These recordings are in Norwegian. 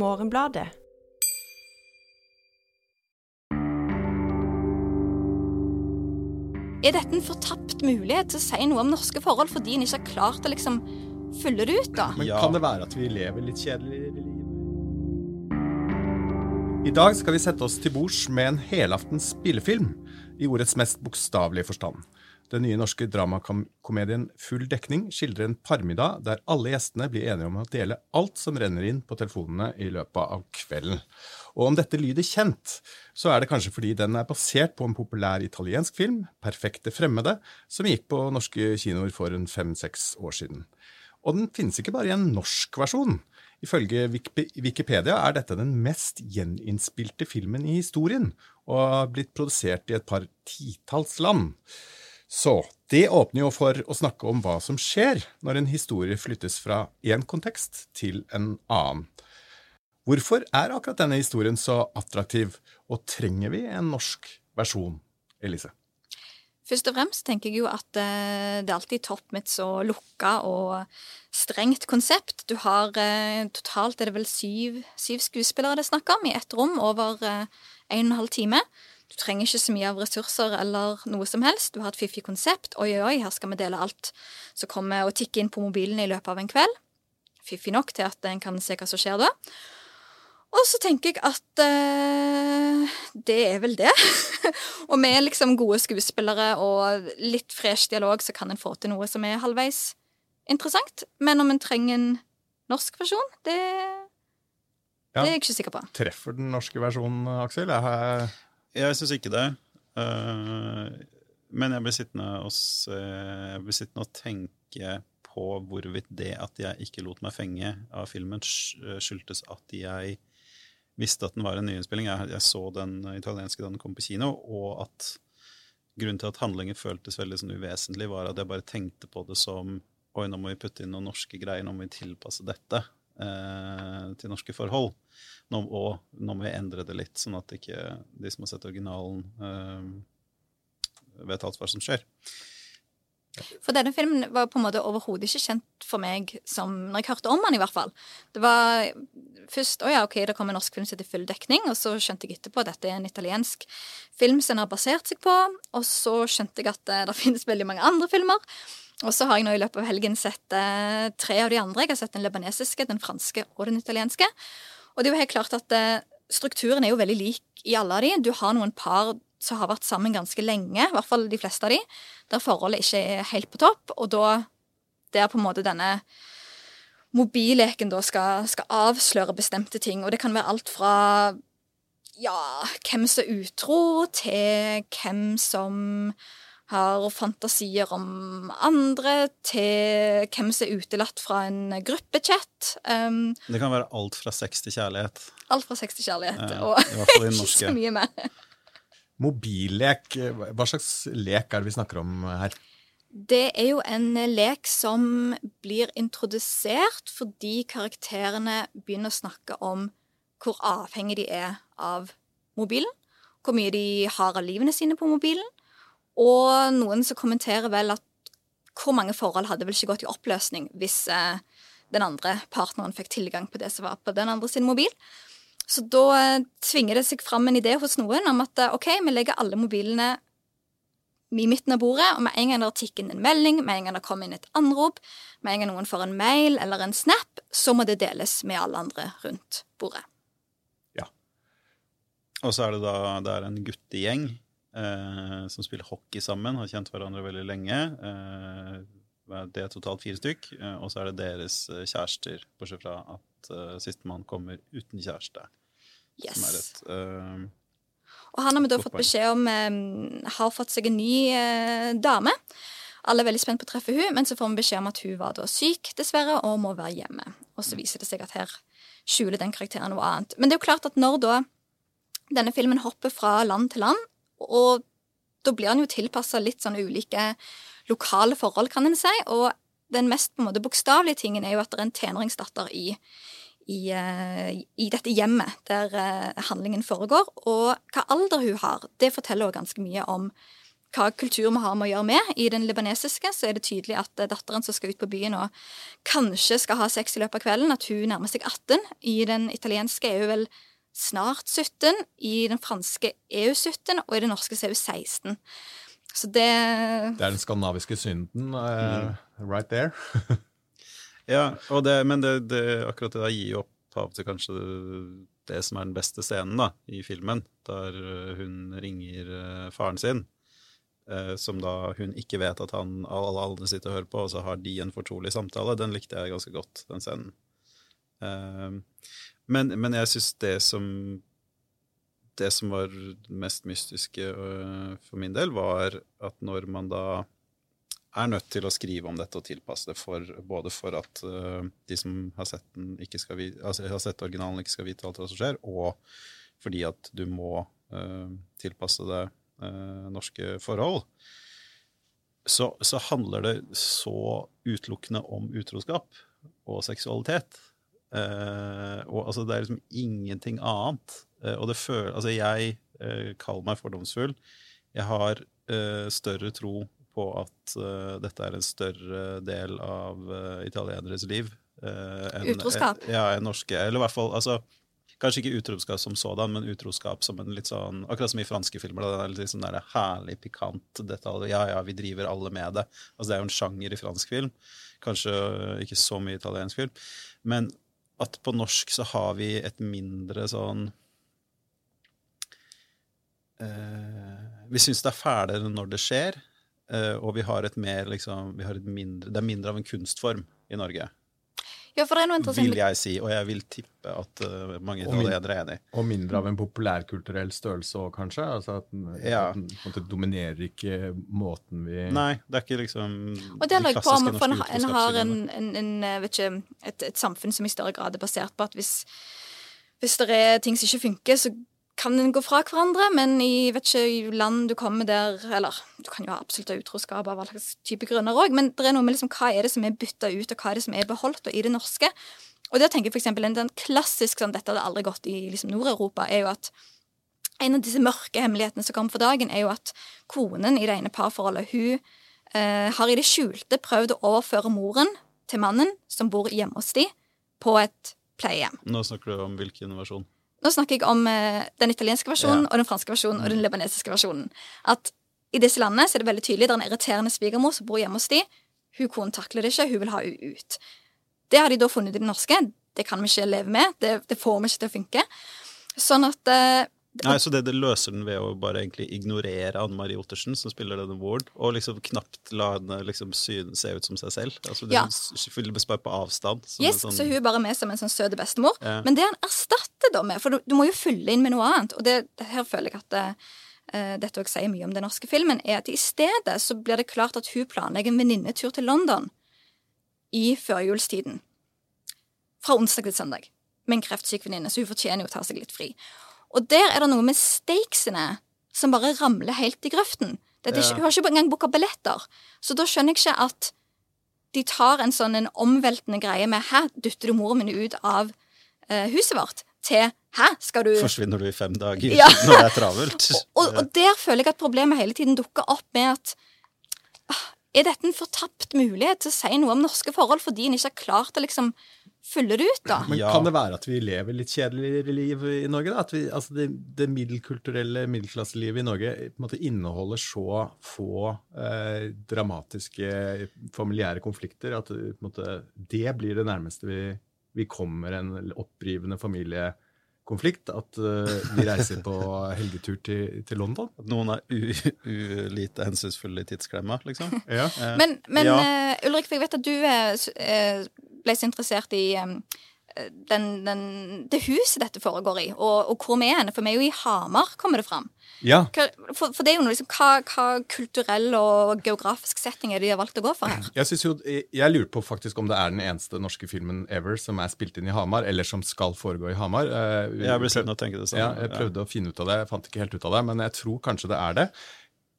Morgenbladet. Er dette en fortapt mulighet til å si noe om norske forhold fordi en ikke har klart å liksom fylle det ut, da? Men kan det være at vi lever litt kjedeligere liv? I dag skal vi sette oss til bords med en helaftens spillefilm, i ordets mest bokstavelige forstand. Den nye norske dramakomedien Full dekning skildrer en parmiddag der alle gjestene blir enige om å dele alt som renner inn på telefonene i løpet av kvelden. Og om dette lyder kjent, så er det kanskje fordi den er basert på en populær italiensk film, 'Perfekte fremmede', som gikk på norske kinoer for en fem-seks år siden. Og den finnes ikke bare i en norsk versjon. Ifølge Wikipedia er dette den mest gjeninnspilte filmen i historien, og har blitt produsert i et par titalls land. Så det åpner jo for å snakke om hva som skjer når en historie flyttes fra én kontekst til en annen. Hvorfor er akkurat denne historien så attraktiv, og trenger vi en norsk versjon, Elise? Først og fremst tenker jeg jo at eh, det er alltid topp med et så lukka og strengt konsept. Du har eh, totalt er det vel syv, syv skuespillere det er snakk om, i ett rom over eh, en og en halv time. Du trenger ikke så mye av ressurser eller noe som helst. Du har et fiffig konsept. Oi, oi, oi, her skal vi dele alt som kommer og tikker inn på mobilen i løpet av en kveld. Fiffig nok til at en kan se hva som skjer da. Og så tenker jeg at eh, det er vel det. og med liksom gode skuespillere og litt fresh dialog, så kan en få til noe som er halvveis interessant. Men om en trenger en norsk versjon, det, Ja. det er jeg ikke sikker på. Treffer den norske versjonen, Aksel? Jeg har Jeg syns ikke det. Uh, men jeg blir sittende og, jeg blir sittende og tenke på hvorvidt det at jeg ikke lot meg fenge av filmen, skyldtes at jeg visste at den var en nyinnspilling. Jeg, jeg så den italienske da den kom på kino, og at grunnen til at handlingen føltes veldig sånn uvesentlig, var at jeg bare tenkte på det som Oi, nå må vi putte inn noen norske greier, nå må vi tilpasse dette eh, til norske forhold. Nå, og nå må vi endre det litt, sånn at ikke de som har sett originalen, eh, vet alt hva som skjer. For denne filmen var på en måte overhodet ikke kjent for meg som Når jeg hørte om den, i hvert fall. Det var først Å ja, OK, det kom en norsk film som heter Full dekning, og så skjønte jeg etterpå at dette er en italiensk film som den har basert seg på, og så skjønte jeg at det, det finnes veldig mange andre filmer. Og så har jeg nå i løpet av helgen sett eh, tre av de andre. Jeg har sett den libanesiske, den franske og den italienske. Og det er jo helt klart at eh, strukturen er jo veldig lik i alle av de. Du har noen par som har vært sammen ganske lenge, i hvert fall de fleste av de, der forholdet ikke er helt på topp, og da der på en måte denne mobilleken da skal, skal avsløre bestemte ting, og det kan være alt fra ja, hvem som er utro, til hvem som har fantasier om andre, til hvem som er utelatt fra en gruppechat. Um, Det kan være alt fra sex til kjærlighet. alt fra sex til kjærlighet, Ja, og ikke så mye mer. Mobillek, hva slags lek er det vi snakker om her? Det er jo en lek som blir introdusert fordi karakterene begynner å snakke om hvor avhengig de er av mobilen, hvor mye de har av livene sine på mobilen, og noen som kommenterer vel at hvor mange forhold hadde vel ikke gått i oppløsning hvis eh, den andre partneren fikk tilgang på det som var på den andre sin mobil. Så da eh, tvinger det seg fram en idé hos noen om at eh, OK, vi legger alle mobilene i midten av bordet, og med en gang det tikker inn en melding, med en gang det kommer inn et anrop, med en gang noen får en mail eller en snap, så må det deles med alle andre rundt bordet. Ja. Og så er det da det er en guttegjeng eh, som spiller hockey sammen, har kjent hverandre veldig lenge. Eh, det er totalt fire stykk. Eh, og så er det deres eh, kjærester, bortsett fra at eh, sistemann kommer uten kjæreste. Yes. et eh, Og han har vi da fått beskjed om eh, har fått seg en ny dame. Alle er veldig spent på å treffe hun, men så får vi beskjed om at hun var da syk, dessverre, og må være hjemme. Og så viser det seg at her skjuler den karakteren noe annet. Men det er jo klart at når da denne filmen hopper fra land til land, og da blir den jo tilpassa litt sånn ulike lokale forhold, kan en si, og den mest på en måte bokstavelige tingen er jo at det er en tenåringsdatter i i, eh, i dette hjemmet der eh, handlingen foregår. Og hva alder hun har, det forteller også ganske mye om hva kultur vi har med å gjøre med. I den libanesiske så er det tydelig at eh, datteren som skal ut på byen og kanskje skal ha sex i løpet av kvelden, at hun nærmer seg 18. I den italienske er hun vel snart 17. I den franske EU-17 og i den norske så er hun 16. Så det Det er den skandinaviske synden uh, right there. ja, det, men det, det, akkurat det der gir jo opphav til kanskje det som er den beste scenen da, i filmen, der hun ringer faren sin. Eh, som da hun ikke vet at han, alle andre sitter og hører på, og så har de en fortrolig samtale. Den likte jeg ganske godt, den scenen. Eh, men, men jeg syns det som det som var mest mystiske uh, for min del, var at når man da er nødt til å skrive om dette og tilpasse det for, både for at uh, de som har sett, vite, altså, har sett originalen, ikke skal vite alt hva som skjer, og fordi at du må uh, tilpasse det norske forhold, så, så, handler det så utelukkende om utroskap og seksualitet. Uh, og altså, det er liksom ingenting annet. Uh, og det føler Altså, jeg uh, kaller meg fordomsfull. Jeg har større tro på at dette er en større del av italieneres liv. enn Utroskap? ja, enn norske. Eller i hvert fall altså, Kanskje ikke utroskap som sådan, men utroskap som en litt sånn Akkurat som i franske filmer. Det er litt sånn der herlig pikant detalj. Ja, ja, vi driver alle med det. Altså, det er jo en sjanger i fransk film. Kanskje ikke så mye italiensk film. Men at på norsk så har vi et mindre sånn eh, Vi syns det er fælere når det skjer, eh, og vi har et mer liksom har et mindre, Det er mindre av en kunstform i Norge. Ja, for det er noe interessant. Vil jeg si, og jeg vil tippe at uh, mange italienere er enig. Og mindre av en populærkulturell størrelse òg, kanskje? Altså at den, ja. at den dominerer ikke måten vi Nei, det er ikke liksom Og det er på om for en, en har en, en, en vet ikke, et, et, samfunn som i større grad er basert på at hvis, hvis det er ting som ikke funker, så kan gå fra hverandre, men i vet ikke, land du kommer der Eller du kan jo ha absolutt utroskap av alle slags type grunner òg, men det er noe med liksom, hva er det som er bytta ut, og hva er det som er beholdt, og i det norske. Og der tenker jeg for eksempel, en klassisk sånn, Dette hadde aldri gått i liksom, Nord-Europa, er jo at en av disse mørke hemmelighetene som kommer for dagen, er jo at konen i det ene parforholdet hun eh, har i det skjulte prøvd å overføre moren til mannen som bor hjemme hos de, på et pleiehjem. Nå snakker du om hvilken versjon? Nå snakker jeg om eh, den italienske versjonen ja. og den franske versjonen og den mm. libanesiske versjonen. At i disse landene så er det veldig tydelig det er en irriterende svigermor som bor hjemme hos de. Hun kunne takle det ikke, hun vil ha henne ut. Det har de da funnet i det norske. Det kan vi ikke leve med. Det, det får vi ikke til å funke. Sånn at eh, Nei, Så det, det, løser den ved å bare egentlig ignorere Anne Marie Ottersen, som spiller denne Ward, og liksom knapt la henne liksom se ut som seg selv? Altså det ja. Filmes bare på avstand. Yes, sånn... så hun er bare med som en sånn søt bestemor. Ja. Men det han erstatter da med, for du, du, må jo fylle inn med noe annet, og det, det her føler jeg at det, uh, dette også sier mye om den norske filmen, er at i stedet så blir det klart at hun planlegger en venninnetur til London i førjulstiden. Fra onsdag til søndag. Med en kreftsyk venninne, så hun fortjener jo å ta seg litt fri. Og der er det noe med stakesene som bare ramler helt i grøften. Det, Ikke, ja. Hun har ikke engang booka billetter. Så da skjønner jeg ikke at de tar en sånn en omveltende greie med 'hæ, dytter du moren min ut av uh, huset vårt?' til 'hæ, skal du Forsvinner du i fem dager ja. når det er travelt? og, og, og, der føler jeg at problemet hele tiden dukker opp med at uh, Er dette en fortapt mulighet til å si noe om norske forhold fordi en ikke har klart å liksom fylle det ut, da. Men kan det være at vi lever litt kjedeligere liv i Norge? da? At vi, altså det, det middelkulturelle middelklasselivet i Norge på en måte inneholder så få eh, dramatiske familiære konflikter at måte, det blir det nærmeste vi, vi kommer en opprivende familiekonflikt, at uh, vi reiser på helgetur til, til London. At noen er ulite hensynsfulle i tidsklemma, liksom? ja. Men, men ja. Uh, Ulrik, for jeg vet at du er ble så interessert i um, den, den, det huset dette foregår i, og, og hvor vi er. For vi er jo i Hamar, kommer det fram. Ja. For, for, det er jo noe liksom, hva, hva, kulturell og geografisk setting er det de har valgt å gå for her? Jeg, jo, jeg lurer på faktisk om det er den eneste norske filmen ever som er spilt inn i Hamar, eller som skal foregå i Hamar. Eh, jeg ble sittende og tenke det samme. Ja, jeg prøvde ja. å finne ut av det, jeg fant ikke helt ut av det, men jeg tror kanskje det er det.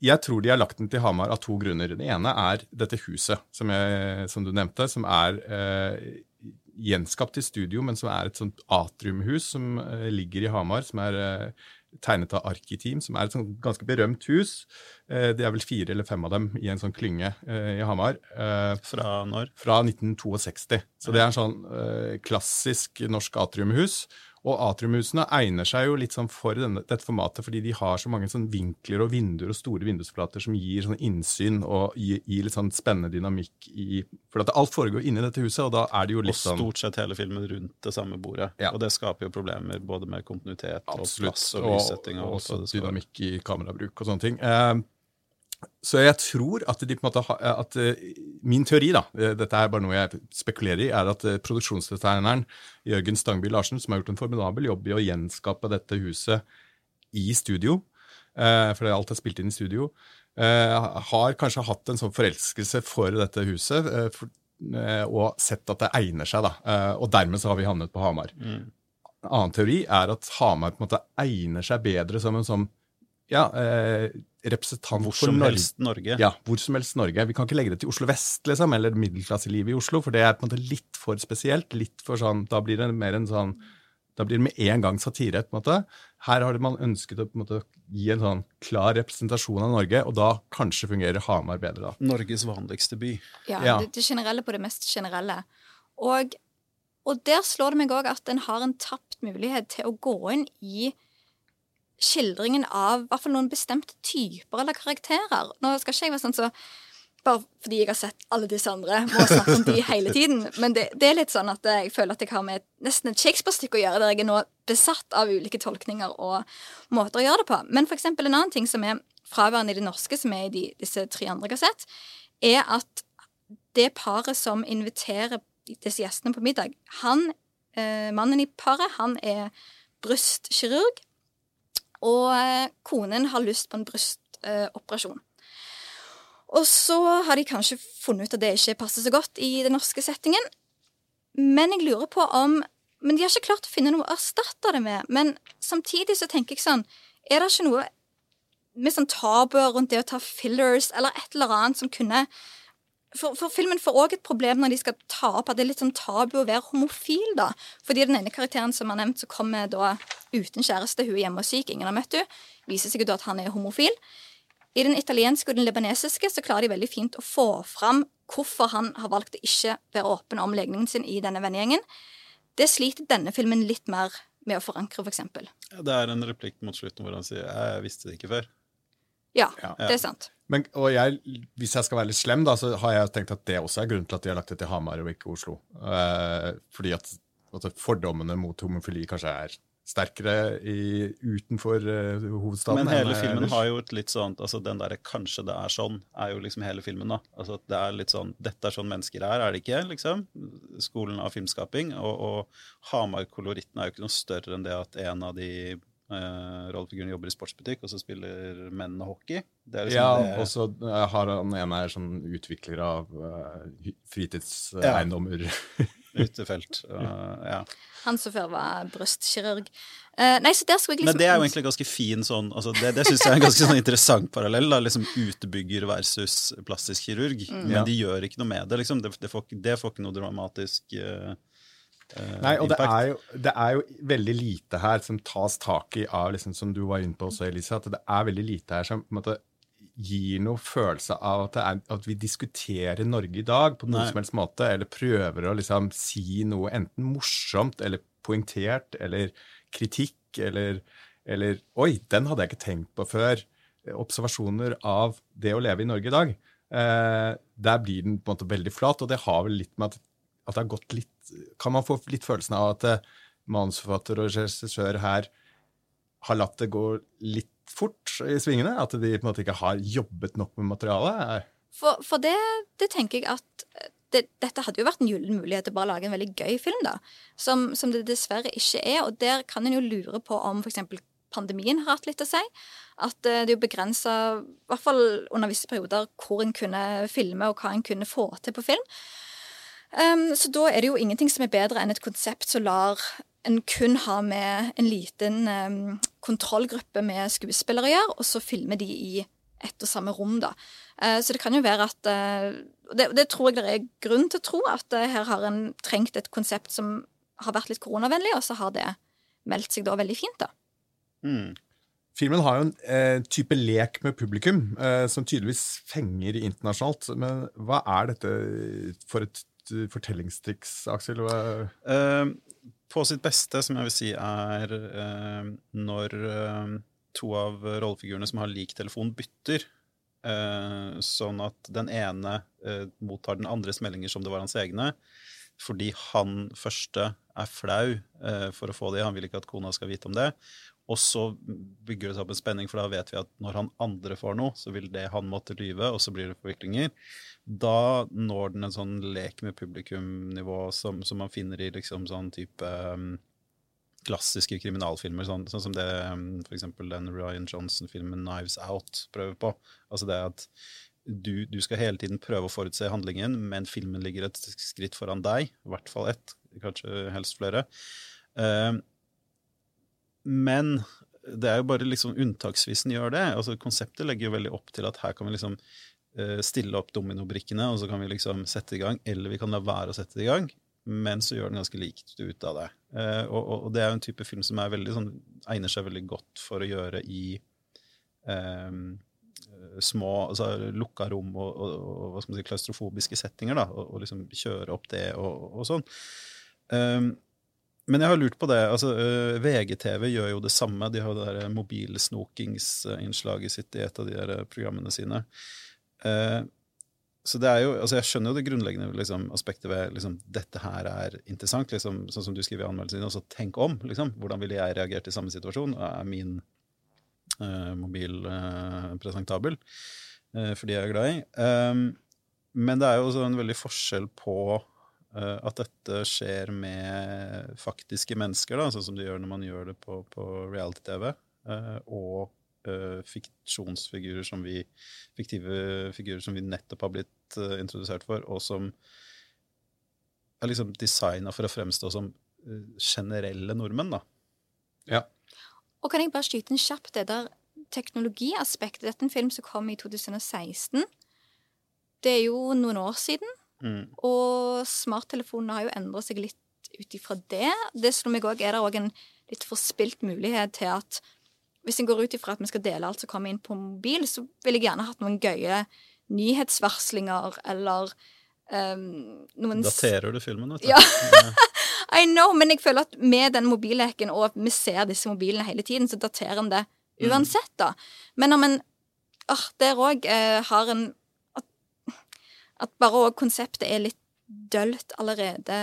Jeg tror de har lagt den til Hamar av to grunner. Det ene er dette huset som, jeg, som du nevnte, som er eh, gjenskapt i studio, men som er et sånt atriumhus som eh, ligger i Hamar, som er eh, tegnet av Arkiteam, som er et ganske berømt hus. Eh, det er vel fire eller fem av dem i en sånn klynge eh, i Hamar. Eh, Fra når? fra 1962. Så det er en sånn klassisk norsk atriumhus. Og atriumhusene egner seg jo litt sånn for denne, dette formatet fordi de har så mange sånn vinkler og vinduer og store vindusflater som gir sånn innsyn og gir, gir litt sånn spennende dynamikk i For at alt foregår inni dette huset, og da er det jo litt sånn Og stort sett hele filmen rundt det samme bordet. Ja. Og det skaper jo problemer både med kontinuitet og plass og lyssetting. og Og, være. dynamikk i kamerabruk og sånne ting. Eh, så jeg tror at de på en måte ha, at eh, Min teori, da, eh, dette er bare noe jeg spekulerer i, er at eh, produksjonsdesigneren Jørgen Stangby Larsen, som har gjort en formidabel jobb i å gjenskape dette huset i studio, eh, for alt er spilt inn i studio, eh, har kanskje hatt en sånn forelskelse for dette huset. eh, eh, og sett at det egner seg, da. Eh, og dermed så har vi havnet på Hamar. Mm. En annen teori er at Hamar på en måte egner seg bedre som en sånn ja, eh, representant Hvor som helst Norge. Ja, hvor som helst Norge. Vi kan ikke legge det til Oslo vest, liksom, eller middelklasselivet i Oslo, for det er på en måte litt for spesielt. litt for sånn, Da blir det mer en sånn da blir det med en gang satire. på en måte. Her har man ønsket å på en måte gi en sånn klar representasjon av Norge, og da kanskje fungerer Hamar bedre. da. Norges vanligste by. Ja, Ja. Det, det generelle på det mest generelle. Og, og der slår det meg òg at en har en tapt mulighet til å gå inn i skildringen av hvert fall noen bestemte typer eller karakterer. Nå skal ikke jeg være sånn så bare fordi jeg har sett alle disse andre, må snakke om de hele tiden. Men det, det er litt sånn at jeg føler at jeg har med nesten et Shakespeare-stykke å gjøre, der jeg er nå besatt av ulike tolkninger og måter å gjøre det på. Men for eksempel en annen ting som er fraværende i det norske, som er i de, disse tre andre jeg har sett, er at det paret som inviterer disse gjestene på middag, han, eh, mannen i paret, han er brystkirurg, og eh, konen har lyst på en brystoperasjon. Og så har de kanskje funnet ut at det ikke passer så godt i den norske settingen. Men jeg lurer på om Men de har ikke klart å finne noe å erstatte det med. Men samtidig så tenker jeg sånn Er det ikke noe med sånn tabuer rundt det å ta fillers, eller et eller annet som kunne for, for filmen får òg et problem når de skal ta opp at det er litt sånn tabu å være homofil, da. Fordi den ene karakteren som er nevnt, så kommer da uten kjæreste, hun er hjemme og syk, ingen har møtt henne, viser seg jo da at han er homofil. I den italienske og den libanesiske så klarer de veldig fint å få fram hvorfor han har valgt å ikke være åpen om legningen sin i denne vennegjengen. Det sliter denne filmen litt mer med å forankre, for eksempel. Ja, Det er en replikk mot slutten hvor han sier 'jeg visste det ikke før'. Ja, Ja. det er sant. Men, og jeg, hvis jeg skal være litt slem, da, så har jeg tenkt at det også er grunnen til at de har lagt det til Hamar og ikke Oslo. Eh, fordi at, at fordommene mot homofili kanskje er sterkere i, utenfor eh, hovedstaden. Men hele filmen har jo et litt sånt altså Den derre 'kanskje det er sånn' er jo liksom hele filmen. da Altså Det er litt sånn 'dette er sånn mennesker er', er det ikke? liksom Skolen av filmskaping. Og, og Hamar-koloritten er jo ikke noe større enn det at en av de eh, rollefigurene jobber i sportsbutikk, og så spiller mennene hockey. Det er liksom Ja, det, og så eh, har han en her sånn utvikler av eh, fritidseiendommer. utefelt. Uh, ja. Han som før var brystkirurg. Uh, nei, så der skulle jeg liksom Men det er jo egentlig ganske fin sånn altså Det, det syns jeg er en ganske sånn interessant parallell. da, liksom Utebygger versus plastisk kirurg. Men Ja. de gjør ikke noe med det. liksom Det, det, får, det får ikke noe dramatisk eh, Nei, og det er, jo, det er jo veldig lite her som tas tak i av, liksom, som du var inne på også, Elise, at det er veldig lite her som på en måte gir noe følelse av at, er, at vi diskuterer Norge i dag på noen Nei. som helst måte, eller prøver å liksom si noe enten morsomt eller poengtert, eller kritikk, eller, eller Oi, den hadde jeg ikke tenkt på før. Observasjoner av det å leve i Norge i dag. Eh, der blir den på en måte veldig flat, og det har vel litt med at, at det har gått litt Kan man få litt følelsen av at eh, manusforfatter og regissør her har latt det gå litt fort i svingene? At de på en måte ikke har jobbet nok med materialet? For, for det, det tenker jeg at det, dette hadde jo vært en gyllen mulighet til bare å lage en veldig gøy film, da. Som, som det dessverre ikke er. Og der kan en jo lure på om f.eks. pandemien har hatt litt å si. At eh, det jo begrensa, i hvert fall under visse perioder, hvor en kunne filme, og hva en kunne få til på film. Um, så da er det jo ingenting som er bedre enn et konsept som lar en kun ha med en liten um, kontrollgruppe med skuespillere å gjøre, og så filmer de i ett og samme rom, da. Uh, så det kan jo være at uh, det, det tror jeg det er grunn til å tro, at uh, her har en trengt et konsept som har vært litt koronavennlig, og så har det meldt seg da veldig fint, da. Mm. Filmen har jo en eh, type lek med publikum eh, som tydeligvis fenger internasjonalt. Men hva er dette for et fortellingstriks, Aksel? Eh, på sitt beste, som jeg vil si er uh, når uh, to av rollefigurene som har lik telefon, bytter. Sånn at den ene mottar den andres meldinger som det var hans egne. Fordi han første er flau for å få det. Han vil ikke at kona skal vite om det. Og så bygger det seg opp en spenning, for da vet vi at når han andre får noe, så vil det han måtte lyve, og så blir det forviklinger. Da når den en sånn lek med publikum-nivå som, som, man finner i liksom sånn type um, klassiske kriminalfilmer, sånn, sånn som det um, f.eks. den Ryan Johnson-filmen 'Knives Out' prøver på. Altså det at du, du, skal hele tiden prøve å forutse handlingen, men filmen ligger et skritt foran deg. I hvert fall ett, kanskje helst flere. Uh, men det er jo bare liksom unntaksvis den gjør det. Altså Konseptet legger jo veldig opp til at her kan vi liksom uh, stille opp dominobrikkene, og så kan vi liksom sette i gang, eller vi kan la være å sette det i gang. Men så gjør den ganske likt ut av det. Uh, og, og, det er jo en type film som veldig, sånn, egner seg veldig godt for å gjøre i um, små, altså lukka rom og, og, og, hva skal man si, klaustrofobiske settinger. da, Og, liksom kjøre opp det og, sånn. Um, men jeg har lurt på det. altså uh, VGTV gjør jo det samme. De har det der mobilsnokingsinnslaget sitt i et av de der programmene sine. Uh, så det er jo, altså Jeg skjønner jo det grunnleggende liksom, aspektet ved liksom, dette her er interessant. Liksom, sånn som du skriver i anmeldelsen din. også tenk om. liksom, Hvordan ville jeg reagert i samme situasjon? Er min uh, mobil presentabel? for de jeg er glad i. Um, men det er jo også en veldig forskjell på Eh, at dette skjer med faktiske mennesker, da, sånn som de gjør når man gjør det på, på reality-TV, eh, og uh, fiksjonsfigurer som vi fiktive figurer som vi nettopp har blitt uh, introdusert for, og som er liksom designa for å fremstå som uh, generelle nordmenn, da. Ja. Og kan jeg bare skyte en kjapp det der teknologiaspektet? Dette er en film som kom i 2016. Det er jo noen år siden. Mm. Og smarttelefonene har jo endra seg litt ut ifra det. Det slår meg òg er det òg en litt forspilt mulighet til at hvis en går ut ifra at vi skal dele alt som kommer inn på mobil, så ville jeg gjerne hatt noen gøye nyhetsvarslinger eller um, noen Daterer du filmen, vet du? Ja. I know, men jeg føler at med den mobilleken, og at vi ser disse mobilene hele tiden, så daterer en det mm. uansett, da. Men om en ah, der òg eh, har en at bare òg konseptet er litt dølt allerede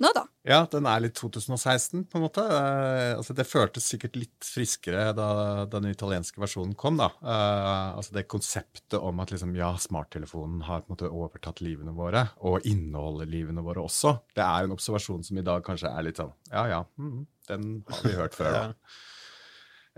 nå, da. Ja, den er litt 2016, på en måte. Uh, altså, det føltes sikkert litt friskere da, den italienske versjonen kom, da. Uh, altså det konseptet om at liksom, ja, smarttelefonen har på en måte overtatt livene våre, og inneholder livene våre også. Det er en observasjon som i dag kanskje er litt sånn ja ja, mm, den har vi hørt før, da.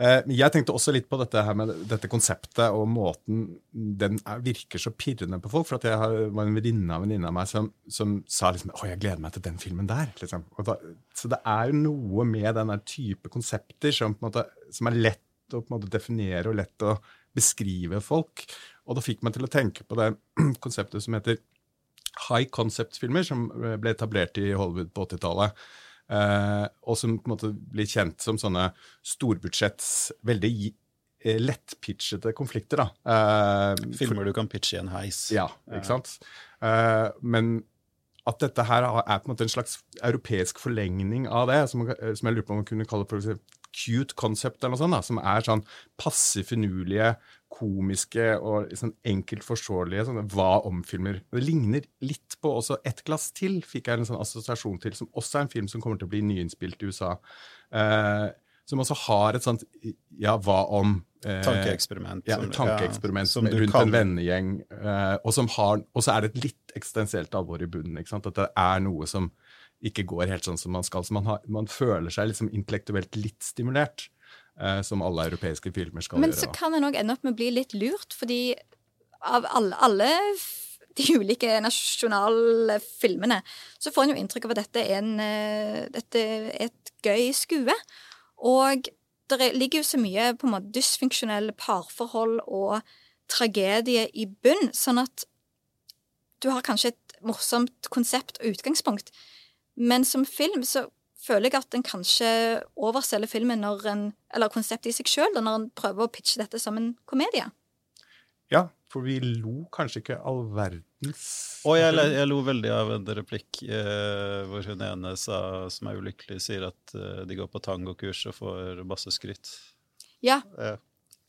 Eh, jeg tenkte også litt på dette her med dette konseptet og måten den er, virker så pirrende på folk. For jeg har, var en venninne av venninne av meg som, som, sa liksom Å, jeg gleder meg til den filmen der. Liksom. Da, så det er jo noe med den type konsepter som, måte, som, er lett å måte, definere og lett å beskrive folk. Og det fikk meg til å tenke på det konseptet som heter high concept-filmer, som ble etablert i Hollywood på 80-tallet. Uh, og som på en måte blir kjent som sånne storbudsjetts, veldig uh, lettpitchete konflikter. da. Uh, Filmer du kan pitche i en heis. Ja, ikke sant. men at dette her er på en måte en slags europeisk forlengning av det, som, som jeg lurer på om man kunne kalle for cute concept, eller noe sånt, da, som er sånn passe finurlige, komiske og sånn enkelt forståelige sånn, hva om-filmer. Det ligner litt på også Et glass til, fikk jeg en sånn assosiasjon til, som også er en film som kommer til å bli nyinnspilt i USA. Eh, som også har et sånt ja, hva om eh, Tankeeksperiment. Ja, tankeeksperiment ja, rundt kan. en vennegjeng. Eh, og, som har, og så er det et litt eksistensielt alvor i bunnen. ikke sant? At det er noe som ikke går helt sånn som man skal. Så man, har, man føler seg liksom intellektuelt litt stimulert, eh, som alle europeiske filmer skal Men gjøre. Men så kan en òg ende opp med å bli litt lurt, fordi av alle, alle de ulike nasjonale filmene, så får en jo inntrykk av at dette er, en, uh, dette er et gøy skue. Og det ligger jo så mye på en måte dysfunksjonelle parforhold og tragedie i bunn, sånn at du har kanskje et morsomt konsept og utgangspunkt, men som film så føler jeg at en kanskje overselger filmen når en, eller konseptet i seg sjøl når en prøver å pitche dette som en komedie. Ja, for vi lo kanskje ikke all verdens Og jeg, jeg lo veldig av en replikk eh, hvor hun ene sa, som er ulykkelig, sier at eh, de går på tangokurs og får masse skryt. Ja, Eh,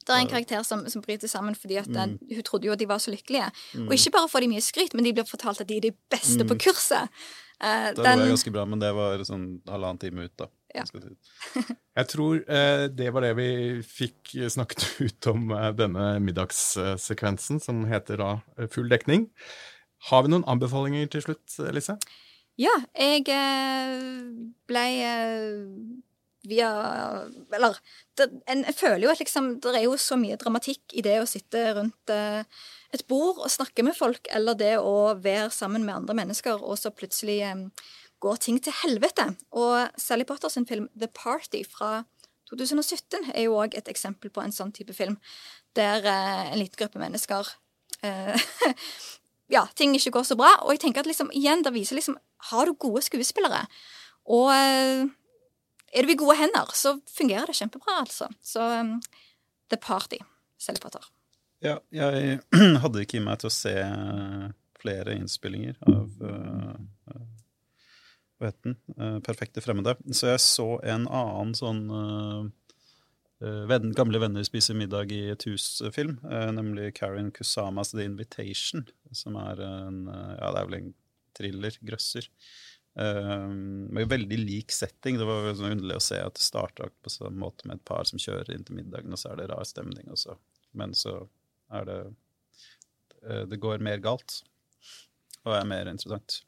det er en karakter som, som bryter sammen fordi at den, Mm. hun trodde jo at de var så lykkelige. Og ikke bare får de mye skryt, men de blir fortalt at de er de beste på kurset. Eh, da den- lå jeg ganske bra, men det var sånn halvannen time ut, da. Ja. Jeg tror eh, det var det vi fikk snakket ut om eh, denne middagssekvensen, som heter da eh, Full dekning. Har vi noen anbefalinger til slutt, Lise? Ja, jeg eh, ble eh, via Eller det, en, jeg føler jo at liksom Det er jo så mye dramatikk i det å sitte rundt eh, et bord og snakke med folk, eller det å være sammen med andre mennesker, og så plutselig um, går ting til helvete. Og Sally Potter sin film The Party fra 2017 er jo òg et eksempel på en sånn type film, der uh, en liten gruppe mennesker uh, ja, ting ikke går så bra. Og jeg tenker at liksom, igjen, det viser liksom Har du gode skuespillere, og uh, er du i gode hender, så fungerer det kjempebra, altså. Så um, The Party, Sally Potter. Ja, jeg hadde ikke i meg til å se flere innspillinger av uh, Hva het den? Uh, Perfekte fremmede. Så jeg så en annen sånn uh, eh, venn, Gamle venner spiser middag i et hus-film, eh, nemlig Karen Kusamas The Invitation, som er en eh, Ja, det er vel en thriller, grøsser. Uh, med veldig lik setting. Det var sånn underlig å se at det starta på sånn måte med et par som kjører inn til middagen, og så er det rar stemning. Også. Men så er det eh, Det går mer galt og er mer interessant.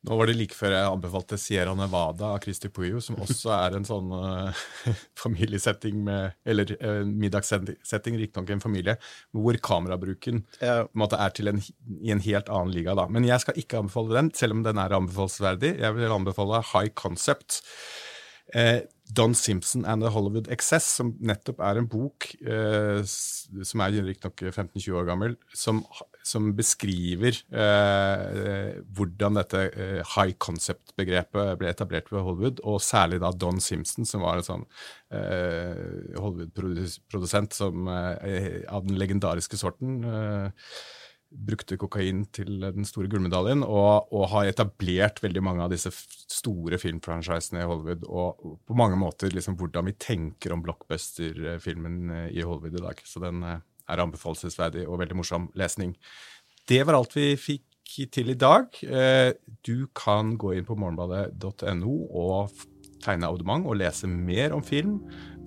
Nå var det like før jeg anbefalte Sierra Nevada av Christy Puyo, som også er en sånn eh, familiesetting med Eller uh, middagssetting, riktignok en familie, hvor kamerabruken Ja, på en måte er til en, i en helt annen liga. da. Men jeg skal ikke anbefale den, selv om den er anbefalesverdig. Jeg vil anbefale High Concept. Eh, Don Simpson and the Hollywood Excess, som nettopp er en bok eh, som er riktignok 15-20 år gammel, som, som beskriver eh, hvordan dette eh, high concept-begrepet ble etablert ved Hollywood, og særlig da Don Simpson, som var en sånn eh, Hollywood-produsent eh, av den legendariske sorten. Eh, brukte kokain til den store gullmedaljen, og, og har etablert veldig mange av disse store filmfranchisene i Hollywood, og på mange måter liksom hvordan vi tenker om blockbuster-filmen eh, i Hollywood i dag. Så den eh, er anbefalesverdig og veldig morsom lesning. Det var alt vi fikk til i dag. Eh, Du kan gå inn på morgenbadet.no og tegne abonnement og lese mer om film.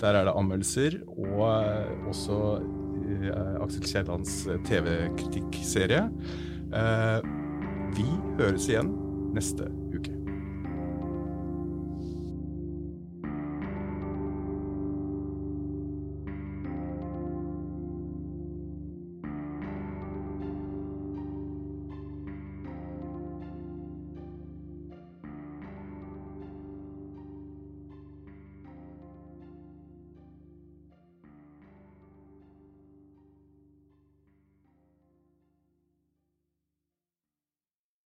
Der er det anmeldelser og eh, også eh, Aksel Kiellands eh, TV-kritikkserie. Vi høres igjen neste